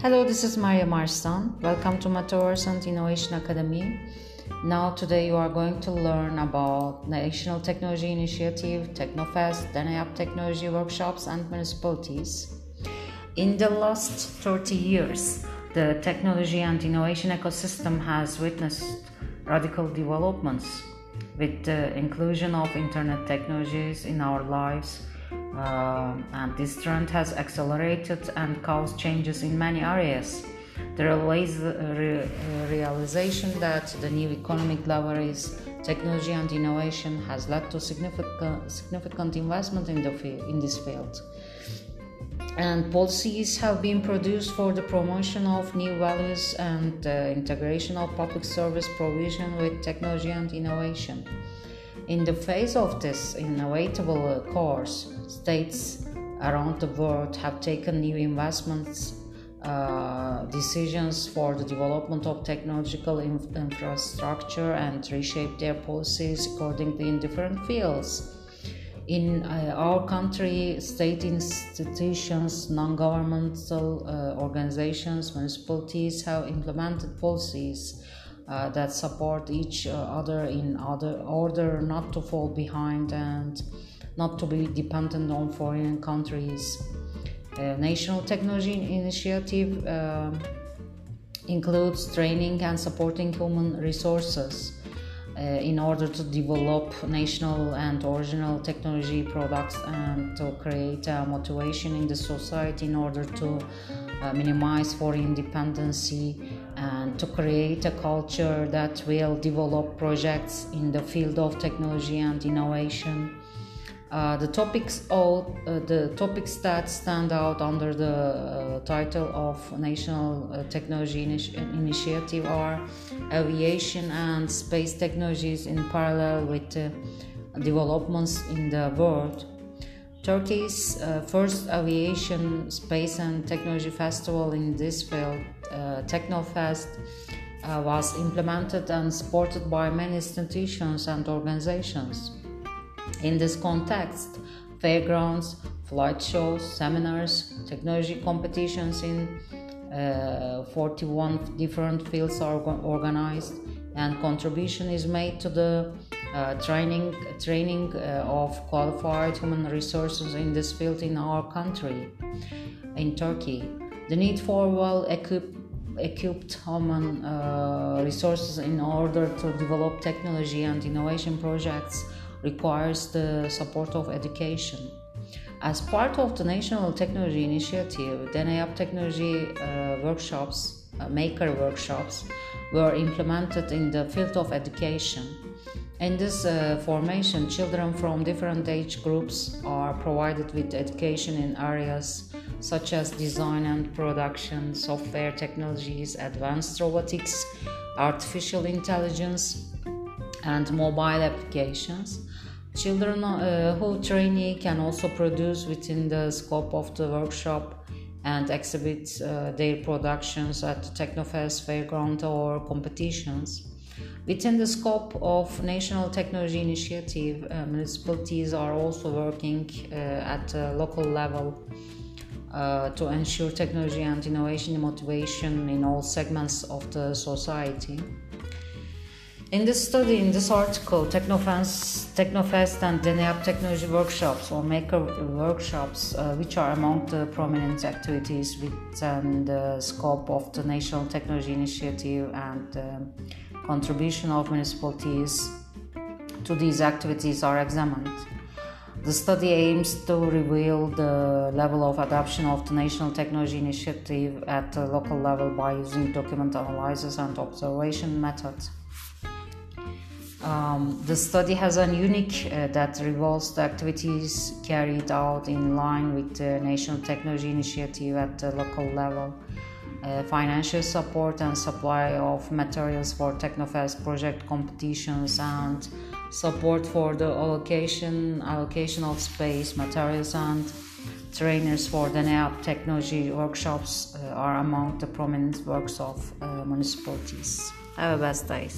Hello, this is Maria Marston. Welcome to Metaverse and Innovation Academy. Now, today you are going to learn about National Technology Initiative, Teknofest, Deneyap Technology Workshops, and municipalities. In the last 30 years, the technology and innovation ecosystem has witnessed radical developments with the inclusion of internet technologies in our lives and this trend has accelerated and caused changes in many areas. There is a realization that the new economic leverage, technology and innovation has led to significant, significant investment in, the in this field. And policies have been produced for the promotion of new values and uh, integration of public service provision with technology and innovation. In the face of this inevitable course, states around the world have taken new investments uh, decisions for the development of technological inf- infrastructure and reshape their policies accordingly in different fields. In uh, our country, state institutions, non governmental uh, organizations, municipalities have implemented policies uh, that support each uh, other in other order not to fall behind and not to be dependent on foreign countries. Uh, National Technology Initiative uh, includes training and supporting human resources uh, in order to develop national and original technology products and to create motivation in the society in order to uh, minimize foreign dependency and to create a culture that will develop projects in the field of technology and innovation. Uh, the topics all uh, the topics that stand out under the uh, title of National uh, Technology Initi- Initiative are aviation and space technologies in parallel with developments in the world Turkey's uh, first aviation, space, and technology festival in this field, uh, Teknofest, uh, was implemented and supported by many institutions and organizations. In this context, fairgrounds, flight shows, seminars, technology competitions in uh, 41 different fields are organized, and contribution is made to the uh, training training uh, of qualified human resources in this field in our country in Turkey the need for well equipped equipped human uh, resources in order to develop technology and innovation projects requires the support of education as part of the National Technology Initiative, Deneyap technology uh, workshops, uh, maker workshops, were implemented in the field of education. In this uh, formation, children from different age groups are provided with education in areas such as design and production, software technologies, advanced robotics, artificial intelligence, and mobile applications. Children uh, who trainee can also produce within the scope of the workshop and exhibit uh, their productions at the Teknofest fairground or competitions. Within the scope of National Technology Initiative, uh, municipalities are also working uh, at a local level uh, to ensure technology and innovation motivation in all segments of the society. In this study, in this article, Teknofest, Teknofest and Deneyap technology workshops or maker workshops, uh, which are among the prominent activities within the scope of the National Technology Initiative and um, contribution of municipalities to these activities are examined. The study aims to reveal the level of adoption of the National Technology Initiative at the local level by using document analysis and observation methods. Um, the study has a unique uh, that revolves the activities carried out in line with the National Technology Initiative at the local level. Uh, financial support and supply of materials for Teknofest project competitions and support for the allocation allocation of space, materials and trainers for the NEAP technology workshops uh, are among the prominent works of uh, municipalities. Have a best day.